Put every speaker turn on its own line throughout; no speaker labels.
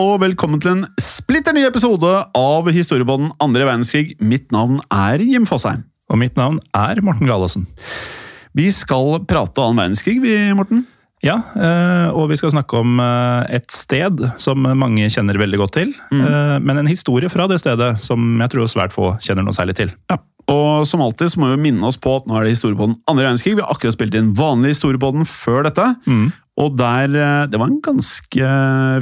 Og velkommen til en splitter ny episode av Historiebånden andre verdenskrig. Mitt navn er Jim Fosheim.
Og mitt navn er Morten Galaasen.
Vi skal prate annen verdenskrig, vi, Morten.
Ja, eh, og vi skal snakke om eh, et sted som mange kjenner veldig godt til. Mm. Men en historie fra det stedet som jeg tror svært få kjenner noe særlig til.
Ja. Og som alltid så må vi minne oss på at nå er det historiepodden andre verdenskrig. Vi har akkurat spilt inn vanlig historiepodden før dette. Og der, eh, det var en ganske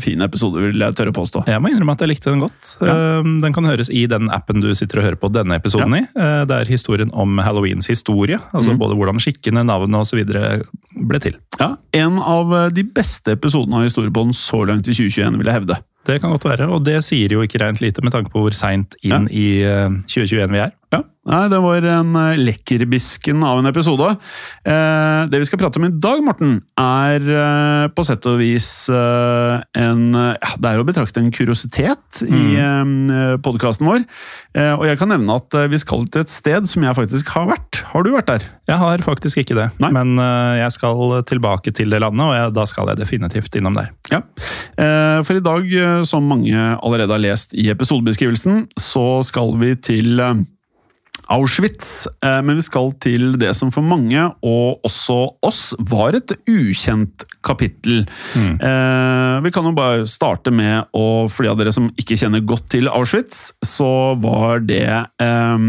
fin episode, vil jeg tørre påstå.
Jeg må innrømme at jeg likte den godt.
Ja.
Eh, Den kan høres i den appen du sitter og hører på denne episoden i. Eh, Det er historien om Halloweens historie. Altså både hvordan skikkene, navnene osv. ble til.
Ja, En av eh, de beste episodene av historiepodden så langt i 2021, vil jeg hevde.
Det kan godt være, og det sier jo ikke rent lite med tanke på hvor seint inn i eh, 2021 vi er.
Ja, Nei, Det var en eh, lekkerbisken av en episode. Eh, det vi skal prate om i dag, Morten, er eh, på sett og vis en ja, Det er å betrakte en kuriositet i eh, podkasten vår. Og jeg kan nevne at vi skal til et sted som jeg faktisk har vært. Har du vært der?
Jeg har faktisk ikke det,
Nei.
men jeg skal tilbake til det landet, og jeg, da skal jeg definitivt innom der.
Ja. For i dag, som mange allerede har lest i episodebeskrivelsen, så skal vi til Auschwitz, eh, men vi skal til det som for mange, og også oss, var et ukjent kapittel. Mm. Vi kan jo bare starte med, og for de av dere som ikke kjenner godt til Auschwitz, så var det eh,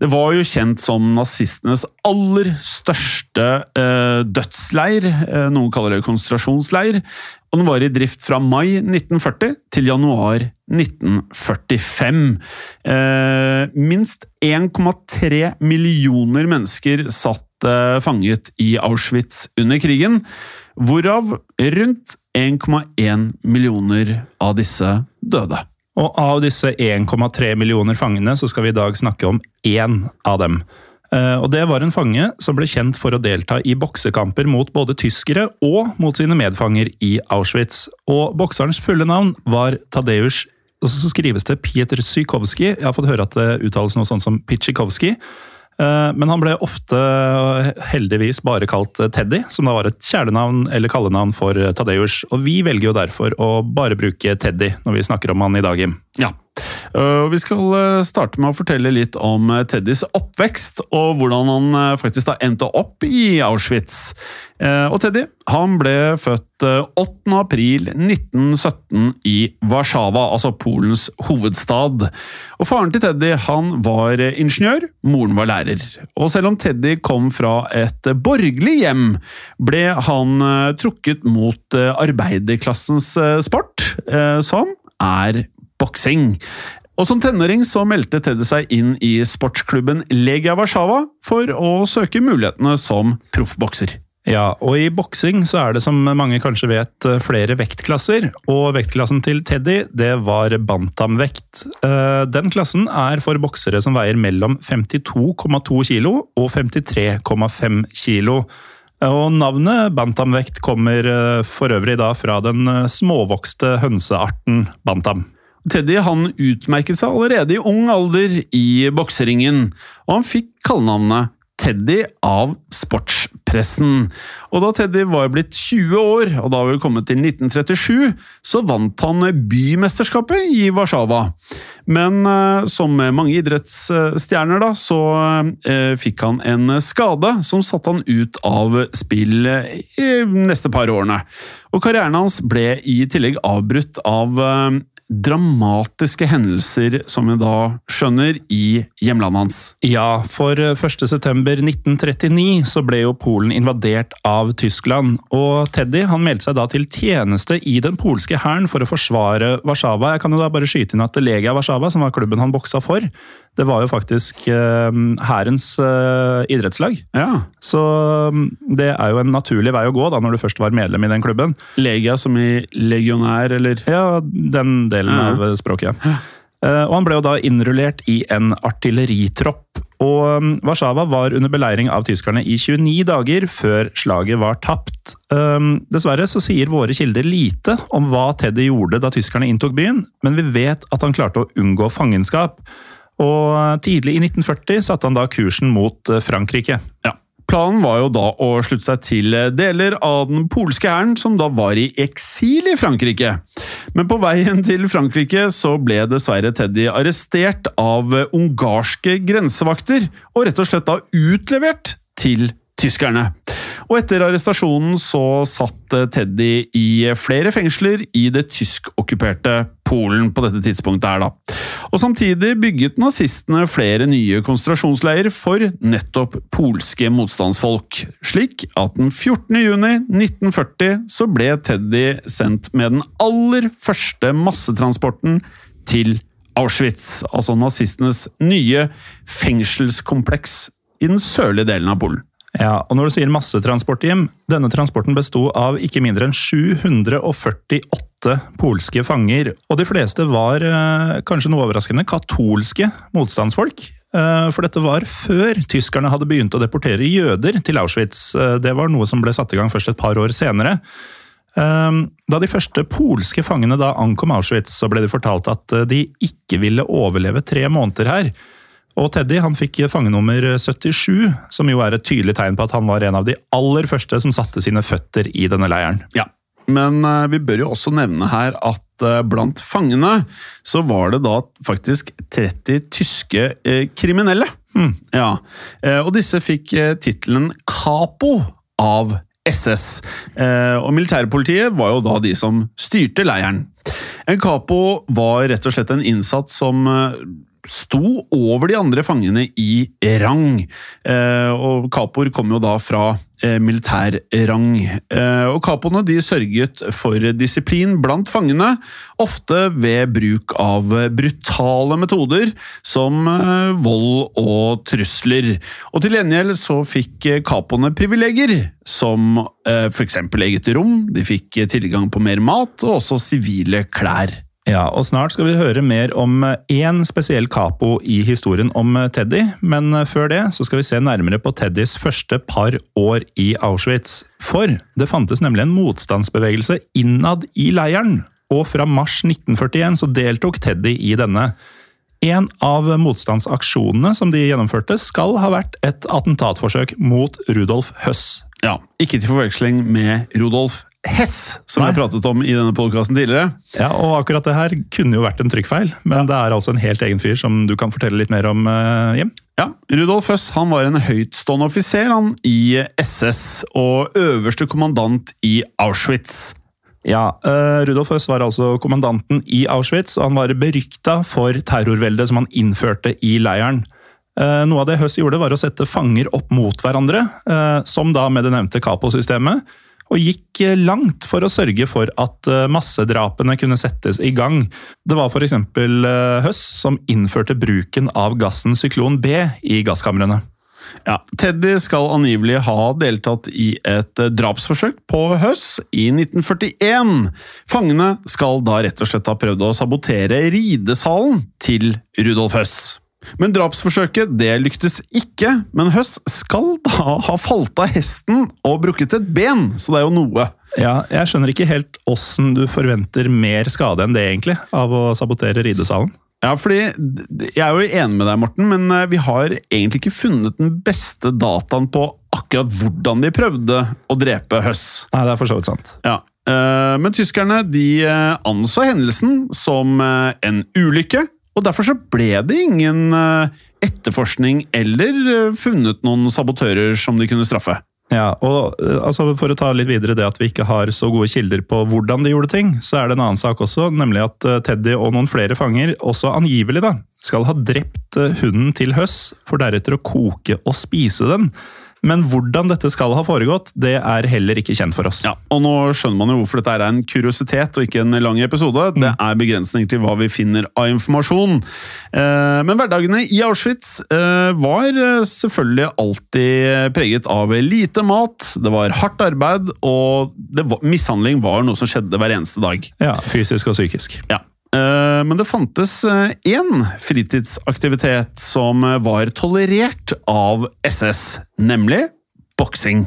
det var jo kjent som nazistenes aller største eh, dødsleir. Eh, noen kaller det konsentrasjonsleir. Og den var i drift fra mai 1940 til januar 1945. Eh, minst 1,3 millioner mennesker satt eh, fanget i Auschwitz under krigen, hvorav rundt 1,1 millioner av disse døde.
Og av disse 1,3 millioner fangene, så skal vi i dag snakke om én av dem. Eh, Og det var en fange som ble kjent for å delta i boksekamper mot både tyskere og mot sine medfanger i Auschwitz. Og bokserens fulle navn var Tadeusz og så skrives det Pieter Sykowski. Jeg har fått høre at det uttales noe sånt som Pitsjikovskij. Eh, Men han ble ofte, eh, heldigvis, bare kalt Teddy, som da var et kjælenavn eller kallenavn for Tadeusz. Og vi velger jo derfor å bare bruke Teddy når vi snakker om han i dag, Jim.
Ja. Uh, Vi skal uh, starte med å fortelle litt om uh, Teddys oppvekst, og hvordan han faktisk da endte opp i Auschwitz. Og Teddy han ble født uh, 8. april 1917 i Warszawa, altså Polens hovedstad. Og Faren til Teddy han var ingeniør, moren var lærer. Og selv om Teddy kom fra et borgerlig hjem, ble han trukket mot arbeiderklassens sport, som er boksing. Og Som tenåring så meldte Teddy seg inn i sportsklubben Legia Warszawa for å søke mulighetene som proffbokser.
Ja, og i boksing så er det som mange kanskje vet flere vektklasser, og vektklassen til Teddy det var bantamvekt. Eh, Den klassen er for boksere som veier mellom 52,2 kilo og 53,5 kilo. Og navnet bantamvekt kommer eh, for øvrig da fra den eh, småvokste hønsearten bantam.
Teddy han utmerket seg allerede i ung alder i bokseringen, og han fikk kallenavnet Teddy av sportspressen. Og da Teddy var blitt 20 år, og da vi kommet til 1937, så vant han bymesterskapet i Warszawa. Men eh, som mange idrettsstjerner, da, så eh, fikk han en skade som satte han ut av spill i neste par årene. Og karrieren hans ble i tillegg avbrutt av eh, dramatiske hendelser, som vi da skjønner, i hjemlandet hans.
Ja, for 1.9.1939 så ble jo Polen invadert av Tyskland, og Teddy han meldte seg da til tjeneste i den polske hæren for å forsvare Warszawa. Jeg kan jo da bare skyte inn at Legia Warszawa, som var klubben han boksa for, Det var jo faktisk eh, hærens eh, idrettslag.
Ja.
Så mm, det er jo en naturlig vei å gå da, når du først var medlem i den klubben.
Legia som i legionær, eller
Ja, den delen
Ja.
av språket, ja. Eh, Og han ble jo da innrullert i en artilleritropp. Og mm, Warszawa var under beleiring av tyskerne i 29 dager før slaget var tapt. Dessverre så sier våre kilder lite om hva Teddy gjorde da tyskerne inntok byen, men vi vet at han klarte å unngå fangenskap. Og eh, tidlig i 1940 satte han da kursen mot eh, Frankrike.
Ja. Planen var jo da å slutte seg til deler av den polske hæren, som da var i eksil i Frankrike. Men på veien til Frankrike så ble dessverre Teddy arrestert av ungarske grensevakter, og rett og slett da utlevert til tyskerne. Og etter arrestasjonen så satt Teddy i flere fengsler i det tyskokkuperte Polen på dette tidspunktet her, da. Og samtidig bygget nazistene flere nye konsentrasjonsleirer for nettopp polske motstandsfolk, slik at den 14. juni 1940 så ble Teddy sendt med den aller første massetransporten til Auschwitz, altså nazistenes nye fengselskompleks i den sørlige delen av Polen.
Ja, og når du sier massetransport, Jim, denne transporten besto av ikke mindre enn 748 polske fanger. Og de fleste var, eh, kanskje noe overraskende, katolske motstandsfolk. Eh, For dette var før tyskerne hadde begynt å deportere jøder til Auschwitz. Eh, Det var noe som ble satt i gang først et par år senere. Da de første polske fangene da ankom Auschwitz, så ble de fortalt at de ikke ville overleve tre måneder her. Og Teddy han fikk fangenummer 77, som jo er et tydelig tegn på at han var en av de aller første som satte sine føtter i denne leiren.
Ja, men eh, vi bør jo også nevne her at eh, blant fangene så var det da faktisk 30 tyske kriminelle. kriminelle. Ja, eh, og disse fikk eh, tittelen Capo av SS. Eh, og militærpolitiet var jo da de som styrte leiren. En capo var rett og slett en innsatt som eh, sto over de andre fangene i rang. Eh, og kapoer kom jo da fra eh, militær rang. Eh, og kapoene de sørget for disiplin blant fangene, ofte ved bruk av brutale metoder som vold og trusler. Og til gjengjeld så fikk kapoene privilegier, som f.eks. eget rom, de fikk tilgang på mer mat og også sivile klær.
Ja, og Snart skal vi høre mer om én spesiell capo i historien om Teddy, men før det så skal vi se nærmere på Teddys første par år i Auschwitz. For det fantes nemlig en motstandsbevegelse innad i leiren, og fra mars 1941 så deltok Teddy i denne. En av motstandsaksjonene som de gjennomførte, skal ha vært et attentatforsøk mot Rudolf Høss.
Ja, Ikke til forveksling med Rudolf Hess, som
Nei.
jeg pratet om i denne podkasten tidligere.
Ja, og akkurat det her kunne jo vært en trykkfeil, men det er altså en helt egen fyr som du kan fortelle litt mer om, eh, Jim.
Ja, Rudolf Høss han var en høytstående offiser han, i SS og øverste kommandant i Auschwitz.
Ja, uh, Rudolf Høss var altså kommandanten i Auschwitz, og han var berykta for terrorveldet som han innførte i leiren. Uh, noe av det Høss gjorde, var å sette fanger opp mot hverandre, uh, som da med det nevnte Capo-systemet, og gikk eh, langt for å sørge for at eh, massedrapene kunne settes i gang. Det var f.eks. Høss som innførte bruken av gassen syklon B i gasskamrene.
Ja, Teddy skal angivelig ha deltatt i et eh, drapsforsøk på Høss i 1941. Fangene skal da rett og slett ha prøvd å sabotere ridesalen til Rudolf Høss. Men drapsforsøket det lyktes ikke, men Høss skal da ha falt av hesten og brukket et ben, så det er jo noe.
Ja, jeg skjønner ikke helt åssen du forventer mer skade enn det, egentlig, av å sabotere ridesalen.
Ja, fordi Jeg er jo enig med deg, Morten, men eh, vi har egentlig ikke funnet den beste dataen på akkurat hvordan de prøvde å drepe Høss.
Nei, det er for så vidt sant.
Ja. eh, Men tyskerne de eh, anså hendelsen som en ulykke, og derfor så ble det ingen eh, etterforskning eller eh, funnet noen sabotører som de kunne straffe.
Ja, og eh, altså For å ta litt videre det at vi ikke har så gode kilder på hvordan de gjorde ting, så er det en annen sak også, nemlig at Teddy og noen flere fanger, også angivelig, da, skal ha drept hunden til Høss, for deretter å koke og spise den. Men hvordan dette skal ha foregått, det er heller ikke kjent for oss.
Ja, og nå skjønner man jo hvorfor dette er en kuriositet og ikke en lang episode. Det er begrensninger til hva vi finner av informasjon. Eh, Men hverdagene i Auschwitz eh, var eh, selvfølgelig alltid preget av lite mat, det var hardt arbeid, og det var, mishandling var noe som skjedde hver eneste dag.
Ja, Fysisk og psykisk.
Ja. Eh, Men det fantes én fritidsaktivitet som eh, var tolerert av SS, nemlig boksing.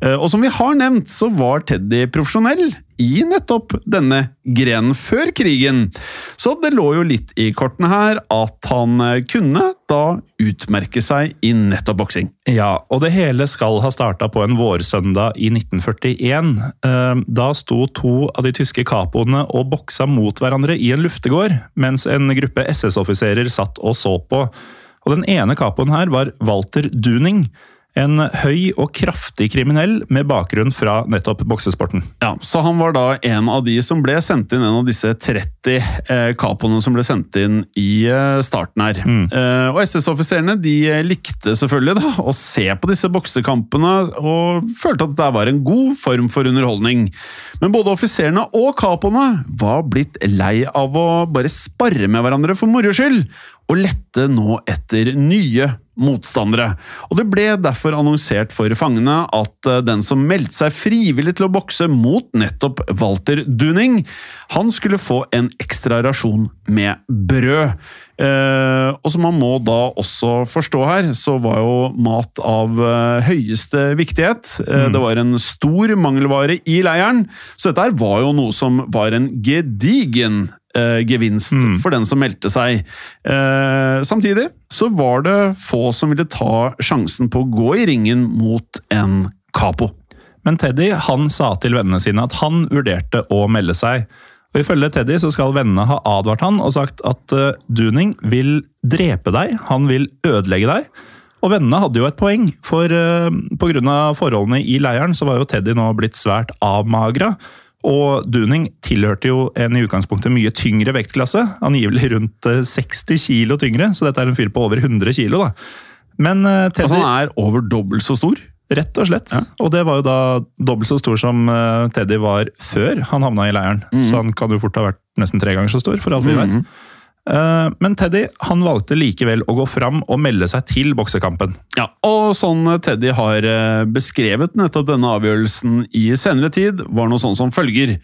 Eh, Og som vi har nevnt, så var Teddy profesjonell i nettopp denne grenen før krigen. Så det lå jo litt i kortene her at han eh, kunne da utmerke seg i nettopp boksing.
Ja, og det hele skal ha starta på en vårsøndag i 1941. Eh, Da sto to av de tyske kapoene og boksa mot hverandre i en luftegård, mens en gruppe SS-offiserer satt og så på. Og Den ene kapoen her var Walter Duning. En høy og kraftig kriminell med bakgrunn fra nettopp boksesporten.
Ja, Så han var da en av de som ble sendt inn, en av disse 30 eh, som ble sendt inn i eh, starten her. Eh, og SS-offiserene de eh, likte selvfølgelig da å se på disse boksekampene, og følte at det var en god form for underholdning. Men både offiserene og capoene var blitt lei av å bare sparre med hverandre for moro skyld, og lette nå etter nye motstandere. Og Det ble derfor annonsert for fangene at eh, den som meldte seg frivillig til å bokse mot nettopp Walter Duning, han skulle få en ekstra rasjon med brød. Eh, og som man må da også forstå her, så var jo mat av eh, høyeste viktighet. Eh, Det var en stor mangelvare i leiren, så dette her var jo noe som var en gedigen eh, gevinst for den som meldte seg. Eh, samtidig så var det få som ville ta sjansen på å gå i ringen mot en capo.
Men Teddy han sa til vennene sine at han vurderte å melde seg. Og Ifølge Teddy så skal vennene ha advart han og sagt at uh, Duning vil drepe deg, han vil ødelegge deg. Og vennene hadde jo et poeng, for uh, pga. forholdene i leiren så var jo Teddy nå blitt svært avmagra. Og Duning tilhørte jo en i utgangspunktet mye tyngre vektklasse, angivelig rundt eh, 60 kilo tyngre, så dette er en fyr på over 100 kilo. da. Men eh, Teddy
Altså Han er over dobbelt så stor.
Rett og slett. Og det var jo da dobbelt så stor som eh, Teddy var før han havna i leiren. Så han kan jo fort ha vært nesten tre ganger så stor, for alt vi vet. Eh, Men Teddy han valgte likevel å gå fram og melde seg til boksekampen.
Ja, og sånn Teddy har eh, beskrevet nettopp denne avgjørelsen i senere tid, var noe sånn som følger.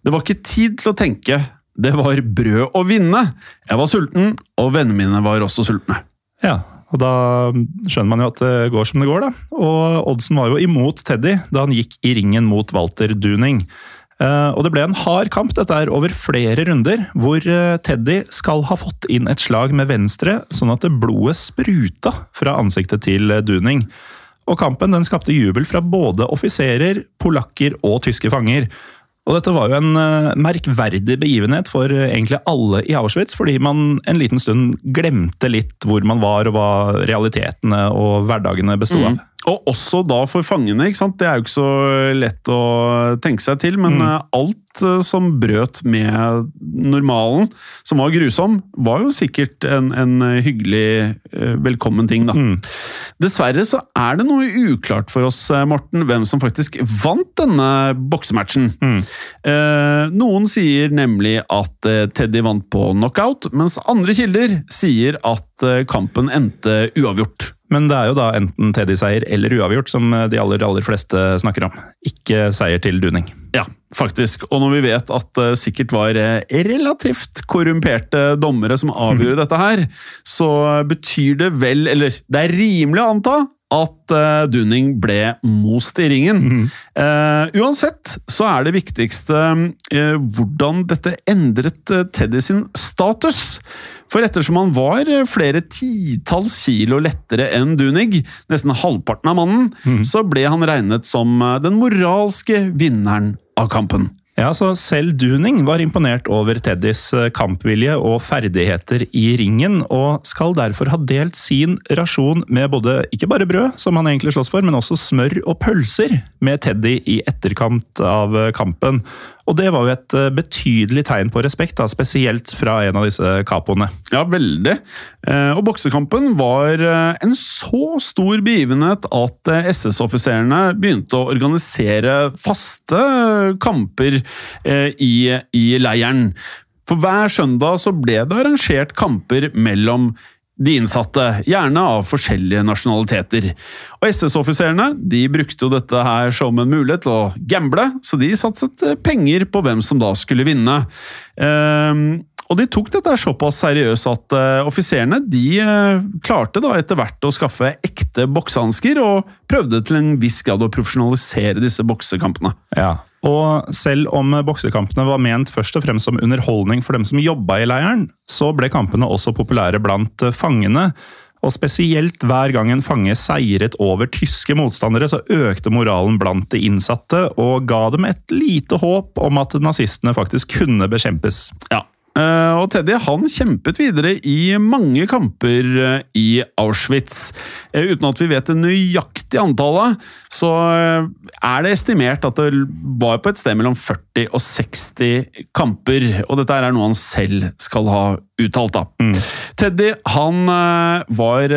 Det var ikke tid til å tenke, det var brød å vinne. Jeg var sulten, og vennene mine var også sultne.
Ja, og da skjønner man jo at det går som det går, da. Og Oddsen var jo imot Teddy da han gikk i ringen mot Walter Duning. Eh, Og det ble en hard kamp, dette er over flere runder, hvor eh, Teddy skal ha fått inn et slag med venstre, sånn at det blodet spruta fra ansiktet til eh, Duning. Og kampen den skapte jubel fra både offiserer, polakker og tyske fanger. Og dette var jo en merkverdig begivenhet for egentlig alle i Auschwitz, fordi man en liten stund glemte litt hvor man var og hva realitetene og hverdagene besto av.
Og også da for fangene, ikke sant? Det er jo ikke så lett å tenke seg til, men mm. alt eh, som brøt med normalen, som var grusom, var jo sikkert en, en hyggelig eh, velkommen ting, da. Dessverre så er det noe uklart for oss, eh, Morten, hvem som faktisk vant denne boksematchen. Eh, noen sier nemlig at eh, Teddy vant på knockout, mens andre kilder sier at eh, kampen endte uavgjort.
Men det er jo da enten Teddy-seier eller uavgjort som eh, de aller, aller fleste snakker om. Ikke seier til Duning.
Ja, faktisk. Og når vi vet at det sikkert var eh, relativt korrumperte dommere som avgjorde dette her, så betyr det vel, eller det er rimelig å anta, at uh, Dunning ble most i ringen. Eh, uansett så er det viktigste uh, hvordan dette endret Teddy sin status. For ettersom han var flere titalls kilo lettere enn Dunig, nesten halvparten av mannen, så ble han regnet som den moralske vinneren av kampen.
Ja, så Selv Duning var imponert over Teddys eh, kampvilje og ferdigheter i ringen, og skal derfor ha delt sin rasjon med både ikke bare brød, som han egentlig slåss for, men også smør og pølser med Teddy i etterkant av eh, kampen. Og det var jo et eh, betydelig tegn på respekt, da, spesielt fra en av disse capoene.
Ja, veldig. Og boksekampen var en så stor begivenhet at SS-offiserene begynte å organisere faste kamper i, i leiren. For hver søndag så ble det arrangert kamper mellom de innsatte, gjerne av forskjellige nasjonaliteter. Og SS-offiserene de brukte jo dette her som en mulighet til å gamble, så de satset eh, penger på hvem som da skulle vinne. Um, og de tok dette såpass seriøst at uh, offiserene de uh, klarte da etter hvert å skaffe ekte boksehansker, og prøvde til en viss grad å profesjonalisere disse boksekampene.
Ja. Og selv om boksekampene var ment først og fremst som underholdning for dem som jobba i leiren, så ble kampene også populære blant fangene. Og spesielt hver gang en fange seiret over tyske motstandere, så økte moralen blant de innsatte, og ga dem et lite håp om at nazistene faktisk kunne bekjempes.
Ja. Eh, Og Teddy han kjempet videre i mange kamper eh, i Auschwitz. Eh, Uten at vi vet det nøyaktige antallet, så er det estimert at det var på et sted mellom 40 og 60 kamper. Og dette er noe han selv skal ha uttalt. da. Teddy han var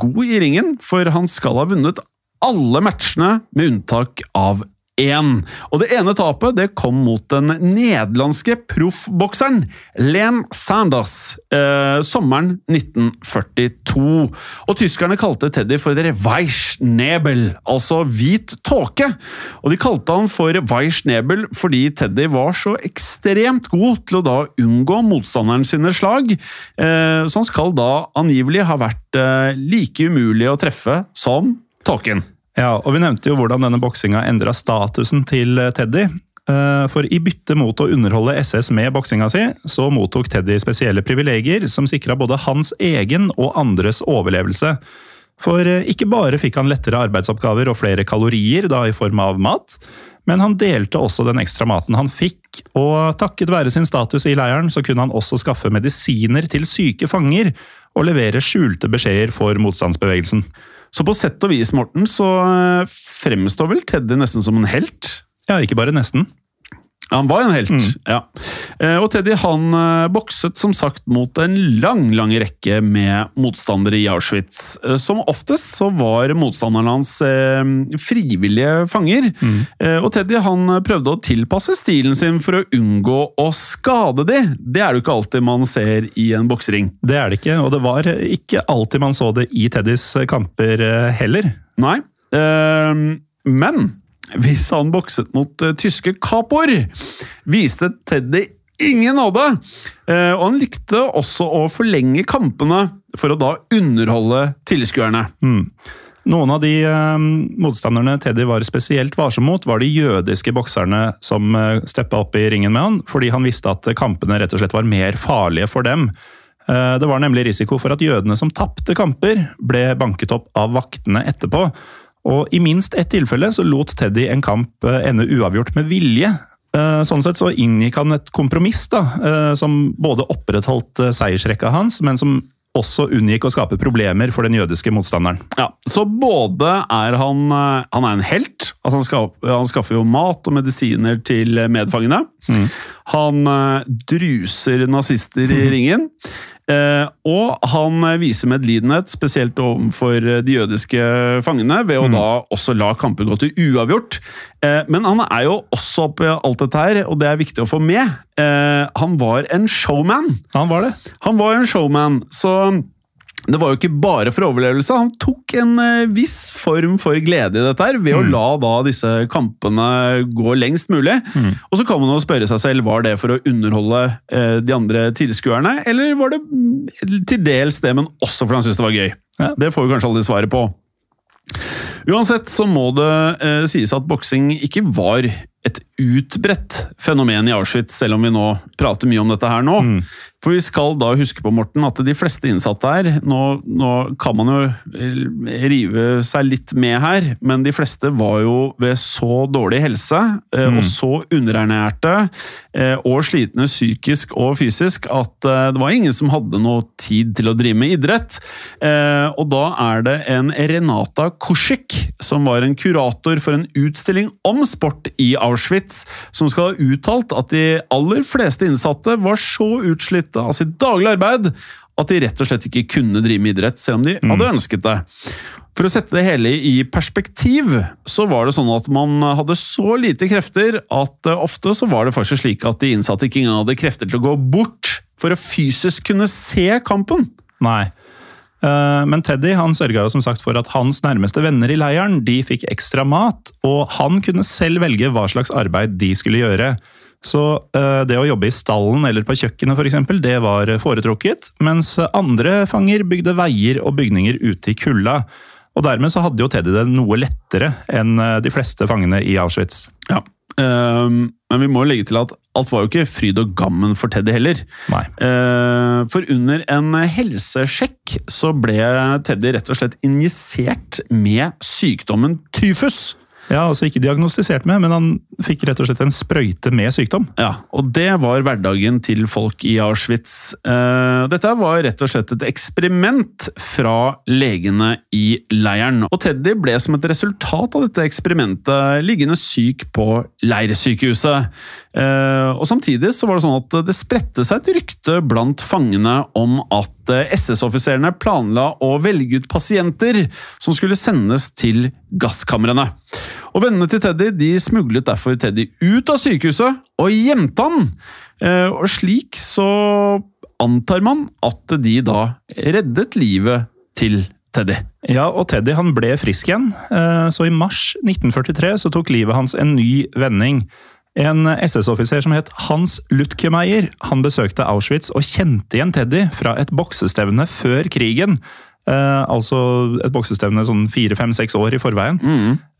god i ringen, for han skal ha vunnet alle matchene med unntak av én. Og det ene tapet det kom mot den nederlandske proffbokseren Len Sanders eh, sommeren 1942. Og tyskerne kalte Teddy for der Weissnebel, altså hvit tåke. Og de kalte han for Weissnebel fordi Teddy var så ekstremt god til å da unngå motstanderen sine slag, eh, så han skal da angivelig ha vært eh, like umulig å treffe som tåken.
Ja, og Vi nevnte jo hvordan denne boksinga endra statusen til eh, Teddy. Eh, For i bytte mot å underholde SS med boksinga si, så mottok Teddy spesielle privilegier som sikra både hans egen og andres overlevelse. For eh, ikke bare fikk han lettere arbeidsoppgaver og flere kalorier, da i form av mat, men han delte også den ekstra maten han fikk, og takket være sin status i leiren så kunne han også skaffe medisiner til syke fanger og levere skjulte beskjeder for motstandsbevegelsen.
Så på sett og vis, Morten, så eh, fremstår vel Teddy nesten som en helt.
Ja, ikke bare nesten.
Han var en helt, ja. Eh, Og Teddy han eh, bokset som sagt mot en lang, lang rekke med motstandere i Auschwitz. Eh, Som oftest så var motstanderne hans frivillige fanger. Mm. Og Teddy han prøvde å tilpasse stilen sin for å unngå å skade de. Det er det jo ikke alltid man ser i en boksering.
Det er det ikke, og det var ikke alltid man så det i Teddys kamper heller.
Nei. Men hvis han bokset mot uh, tyske kapoer, viste Teddy ingen nåde. Uh, og han likte også å forlenge kampene for å da underholde tilskuerne.
Noen av de uh, motstanderne Teddy var spesielt varsom mot, var de jødiske bokserne som eh, steppa opp i ringen med han, fordi han visste at kampene rett og slett var mer farlige for dem. Det var nemlig risiko for at jødene som tapte kamper, ble banket opp av vaktene etterpå. Og i minst ett tilfelle så lot Teddy en kamp eh, ende uavgjort med vilje. Eh, Sånn sett så inngikk han et kompromiss da, eh, som både opprettholdt seiersrekka hans, men som også unngikk å skape problemer for den jødiske motstanderen.
Ja, Så både er han, han er en helt, altså han, skap, han skaffer jo mat og medisiner til medfangene. Han eh, druser nazister i ringen. Eh, og han viser medlidenhet, spesielt overfor de jødiske fangene, ved å da også la kamper gå til uavgjort. Eh, men han er jo også oppi alt dette her, og det er viktig å få med. Eh, han var en showman.
Han var det.
Han var en showman, så det var jo ikke bare for overlevelse. Han tok en eh, viss form for glede i dette her, ved å la da disse kampene gå lengst mulig. Og så kan man jo spørre seg selv, var det for å underholde eh, de andre tilskuerne, eller var det mm, til dels det, men også fordi han syntes det var gøy?
Ja.
Det får vi kanskje aldri svaret på. Uansett så må det eh, sies at boksing ikke var et utbredt fenomen i Auschwitz, selv om vi nå prater mye om dette her nå. For vi skal da huske på, Morten, at de fleste innsatte her Nå, nå kan man jo eh, rive seg litt med her, men de fleste var jo ved så dårlig helse mm. og så underernærte eh, og slitne psykisk og fysisk at eh, det var ingen som hadde noe tid til å drive med idrett. Eh, og da er det en Renata Kuschik, som var en kurator for en utstilling om sport i Auschwitz, som skal ha uttalt at de aller fleste innsatte var så utslitte av sitt daglige arbeid at de rett og slett ikke kunne drive med idrett, selv om de hadde ønsket det. For å sette det hele i perspektiv, så var det sånn at man hadde så lite krefter at eh, ofte så var det faktisk slik at de innsatte ikke engang hadde krefter til å gå bort for å fysisk kunne se kampen.
Nei. Eh, Men Teddy han sørga som sagt for at hans nærmeste venner i leiren de fikk ekstra mat, og han kunne selv velge hva slags arbeid de skulle gjøre. Så eh, det å jobbe i stallen eller på kjøkkenet for eksempel, det var foretrukket, mens andre fanger bygde veier og bygninger ute i kulda. Og dermed så hadde jo Teddy det noe lettere enn eh, de fleste fangene i Auschwitz.
Ja. Ehm, men vi må jo legge til at alt var jo ikke fryd og gammen for Teddy heller.
Nei.
Eh, For under en helsesjekk så ble Teddy rett og slett injisert med sykdommen tyfus.
Ja, altså ikke diagnostisert med, men han fikk rett og slett en sprøyte med sykdom.
Ja, og det var hverdagen til folk i Auschwitz. Eh, Dette var rett og slett et eksperiment fra legene i leiren. Og Teddy ble som et resultat av dette eksperimentet liggende syk på leirsykehuset. Eh, Og samtidig så var det sånn at det spredte seg et rykte blant fangene om at eh, SS-offiserene planla å velge ut pasienter som skulle sendes til gasskamrene. Og Vennene til Teddy de smuglet derfor Teddy ut av sykehuset og gjemte han. Eh, Og slik så antar man at de da reddet livet til Teddy.
Ja, og Teddy han ble frisk igjen, eh, så i mars 1943 så tok livet hans en ny vending. En SS-offiser som het Hans Lutkemeier, han besøkte Auschwitz og kjente igjen Teddy fra et boksestevne før krigen. Eh, altså et boksestevne sånn fire, fem, seks år i forveien.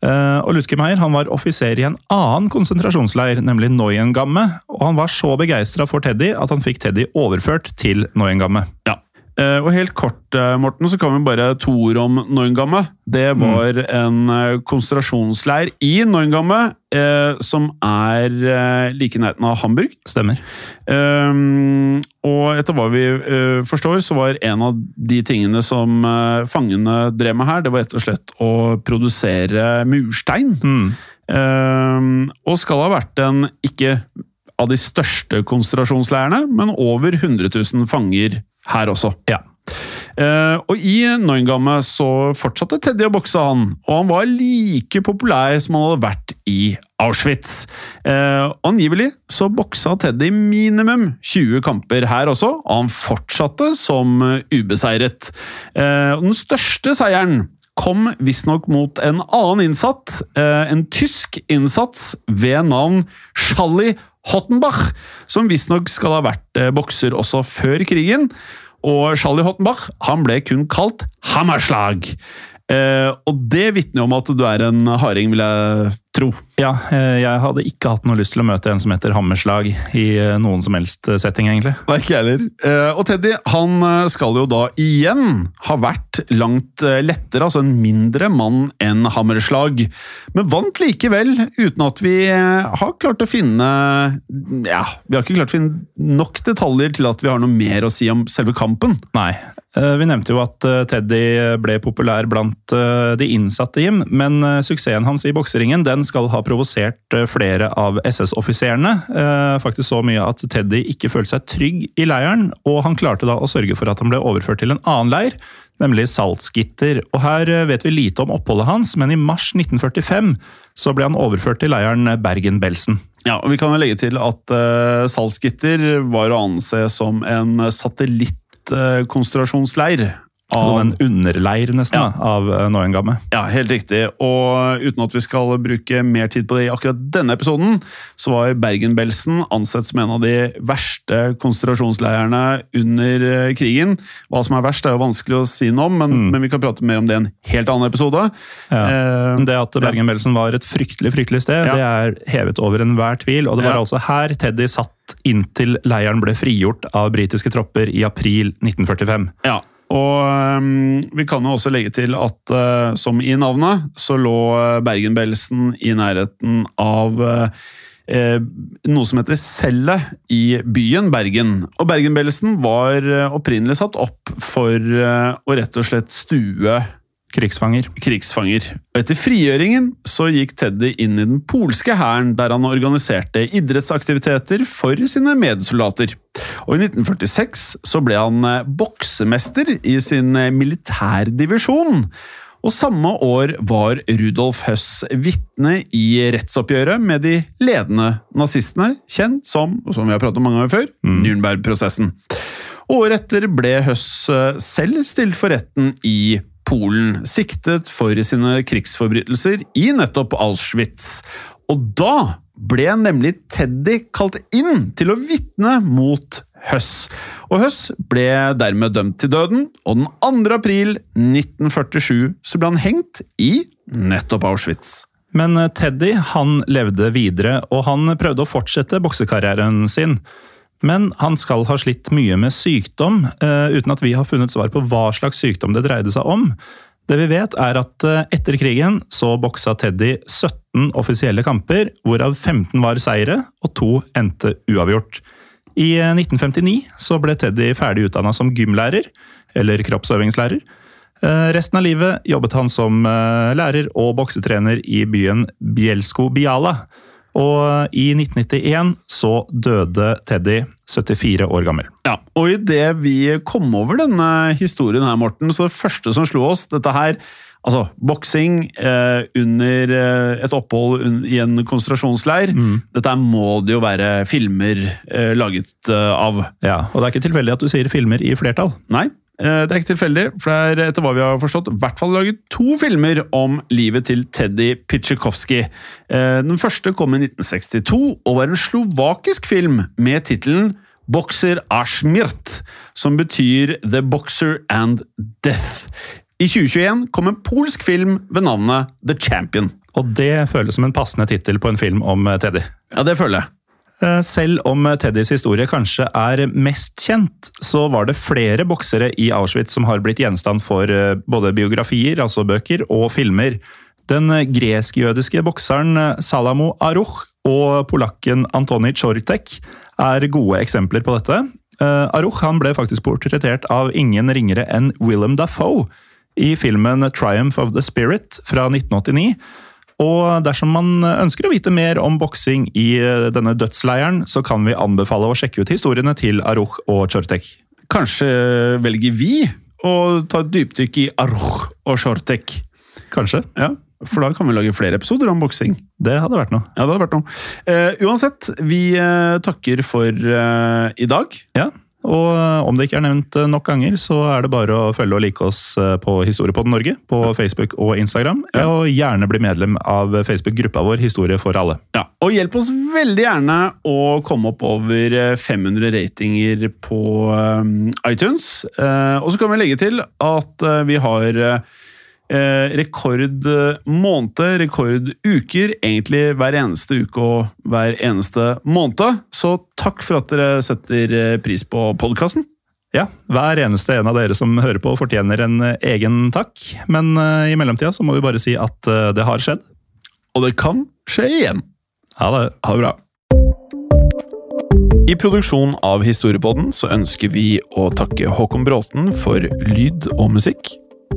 Eh, og Lutkemeier han var offiser i en annen konsentrasjonsleir, nemlig Neuengamme. Og han var så begeistra for Teddy at han fikk Teddy overført til Neuengamme.
Ja. Eh, Og helt kort, eh, Morten, så kan vi bare to ord om Neuengamme. Det var en eh, konsentrasjonsleir i Neuengamme, eh, som er eh, like i nærheten av Hamburg.
Stemmer.
Um, og etter hva vi uh, forstår, så var en av de tingene som uh, fangene drev med her, det var rett og slett å produsere murstein.
Mm.
Um, og skal ha vært en ikke av de største konsentrasjonsleirene, men over 100 000 fanger her også.
Ja.
Uh, og i Noingamme så fortsatte Teddy å bokse, han. Og han var like populær som han hadde vært i Auschwitz. Uh, angivelig så boksa Teddy minimum 20 kamper her også, og han fortsatte som eh, ubeseiret. Uh, den største seieren kom visstnok mot en annen innsatt, en tysk innsats ved navn Schalli Hottenbach, som visstnok skal ha vært eh, bokser også før krigen. Og Charlie Hottenbach han ble kun kalt Hammerslag. Eh, og det vitner om at du er en harding, vil jeg tro.
Ja, eh, jeg hadde ikke hatt noe lyst til å møte en som heter Hammerslag i eh, noen som helst eh, setting, egentlig.
Nei, ikke jeg heller. Eh, og Teddy han skal jo da igjen ha vært langt lettere, altså en mindre mann enn Hammerslag. Men vant likevel, uten at vi har klart å finne Ja, vi har ikke klart å finne nok detaljer til at vi har noe mer å si om selve kampen.
Nei. Eh, Vi nevnte jo at eh, Teddy ble populær blant eh, de innsatte, Jim, men eh, suksessen hans i bokseringen den skal ha provosert eh, flere av SS-offiserene. Eh, Faktisk så mye at Teddy ikke følte seg trygg i leiren, og han klarte da å sørge for at han ble overført til en annen leir, nemlig Salzgitter. Og her eh, vet vi lite om oppholdet hans, men i mars 1945 så ble han overført til leiren Bergen-Belsen.
Ja, og Vi kan jo legge til at uh, Salzgitter var å anse som en satellittkonsentrasjonsleir
Og
av
en underleir nesten
Ja.
av eh, Neuengamme.
Ja, helt riktig. Og uten at vi skal bruke mer tid på det i akkurat denne episoden, så var Bergen-Belsen ansett som en av de verste konsentrasjonsleirene under eh, krigen. Hva som er verst, er jo vanskelig å si noe om, men, men vi kan prate mer om det i en helt annen episode.
Ja.
Eh,
Det at Bergen-Belsen var et fryktelig fryktelig sted,
Ja.
det er hevet over enhver tvil. Og det var altså her Teddy satt inntil leiren ble frigjort av britiske tropper i april 1945.
Ja, og øhm, vi kan jo også legge til at øh, som i navnet, så lå øh, Bergen-Belsen i nærheten av eh, noe som heter Sellet i byen Bergen. Og Bergen-Belsen var opprinnelig satt opp for å rett og slett stue
Krigsfanger.
krigsfanger. Etter frigjøringen så gikk Teddy inn i den polske hæren, der han organiserte idrettsaktiviteter for sine medsoldater. Og i 1946 så ble han eh, boksemester i sin eh, militærdivisjon. Og samme år var Rudolf Høss vitne i rettsoppgjøret med de ledende nazistene, kjent som, som vi har pratet om mange ganger før, Nürnberg-prosessen. Året etter ble Høss eh, selv stilt for retten i Polen, siktet for sine krigsforbrytelser i nettopp Auschwitz. Og da ble nemlig Teddy kalt inn til å vitne mot Høss. Og Høss ble dermed dømt til døden, og den 2. april 1947 så ble han hengt i nettopp Auschwitz.
Men eh, Teddy han levde videre, og han prøvde å fortsette boksekarrieren sin. Men han skal ha slitt mye med sykdom, eh, uten at vi har funnet svar på hva slags sykdom det dreide seg om. Det vi vet, er at eh, etter krigen så boksa Teddy 17 offisielle kamper, hvorav 15 var seire og to endte uavgjort. I eh, 1959 så ble Teddy ferdig utdanna som gymlærer, eller kroppsøvingslærer. Eh, Resten av livet jobbet han som eh, lærer og boksetrener i byen Bielsko-Biala. Og i 1991 så døde Teddy, 74 år gammel.
Ja, og idet vi kom over denne historien her, Morten, så det første som slo oss dette her Altså, boksing eh, under eh, et opphold un i en konsentrasjonsleir. Dette må det jo være filmer eh, laget eh, av.
Ja, Og det er ikke tilfeldig at du sier filmer i flertall.
Nei, det er ikke tilfeldig, for det er etter hva vi har forstått, i hvert fall laget to filmer om livet til Teddy Pitsjikovskij. Eh, Den første kom i 1962 og var en slovakisk film med tittelen Boxer Ashmirt, som betyr The Boxer and Death. I 2021 kom en polsk film ved navnet The Champion.
Og det føles som en passende tittel på en film om eh, Teddy.
Ja, det føler jeg.
Eh, Selv om Teddys historie kanskje er mest kjent, så var det flere boksere i Auschwitz som har blitt gjenstand for eh, både biografier, altså bøker, og filmer. Den gresk-jødiske bokseren eh, Salamo Aruch og polakken Antoni Czortek er gode eksempler på dette. Aruch ble faktisk portrettert av ingen ringere enn Willem Dafoe i filmen Triumph of the Spirit fra 1989. Og dersom man ønsker å vite mer om boksing i eh, denne dødsleiren, så kan vi anbefale å sjekke ut historiene til Aruch og Chortek.
Kanskje velger vi å ta et dypdykk i Aruch og Chortek.
Kanskje.
Ja, for da kan vi lage flere episoder om boksing.
Det hadde vært noe.
Ja, det hadde vært noe. Uh, uansett, vi uh, takker for uh, i dag.
Ja, og eh, om det ikke er nevnt eh, nok ganger, så er det bare å følge og like oss eh, på Historiepodden Norge på Facebook og Instagram. Og gjerne bli medlem av Facebook-gruppa vår Historie for alle.
Ja, Og hjelp oss veldig gjerne å komme opp over eh, 500 ratinger på iTunes. Og så kan vi legge til at vi har eh, eh, rekord måned, rekord uker, egentlig hver eneste uke og hver eneste måned. Så takk for at dere setter eh, pris på podkasten.
Ja, hver eneste en av dere som hører på fortjener en eh, egen takk. Men eh, i mellomtida så må vi bare si at eh, det har skjedd.
Og det kan skje igjen.
Ha det.
Ha det bra. I produksjonen av Historiepodden så ønsker vi å takke Håkon Bråten for lyd og musikk.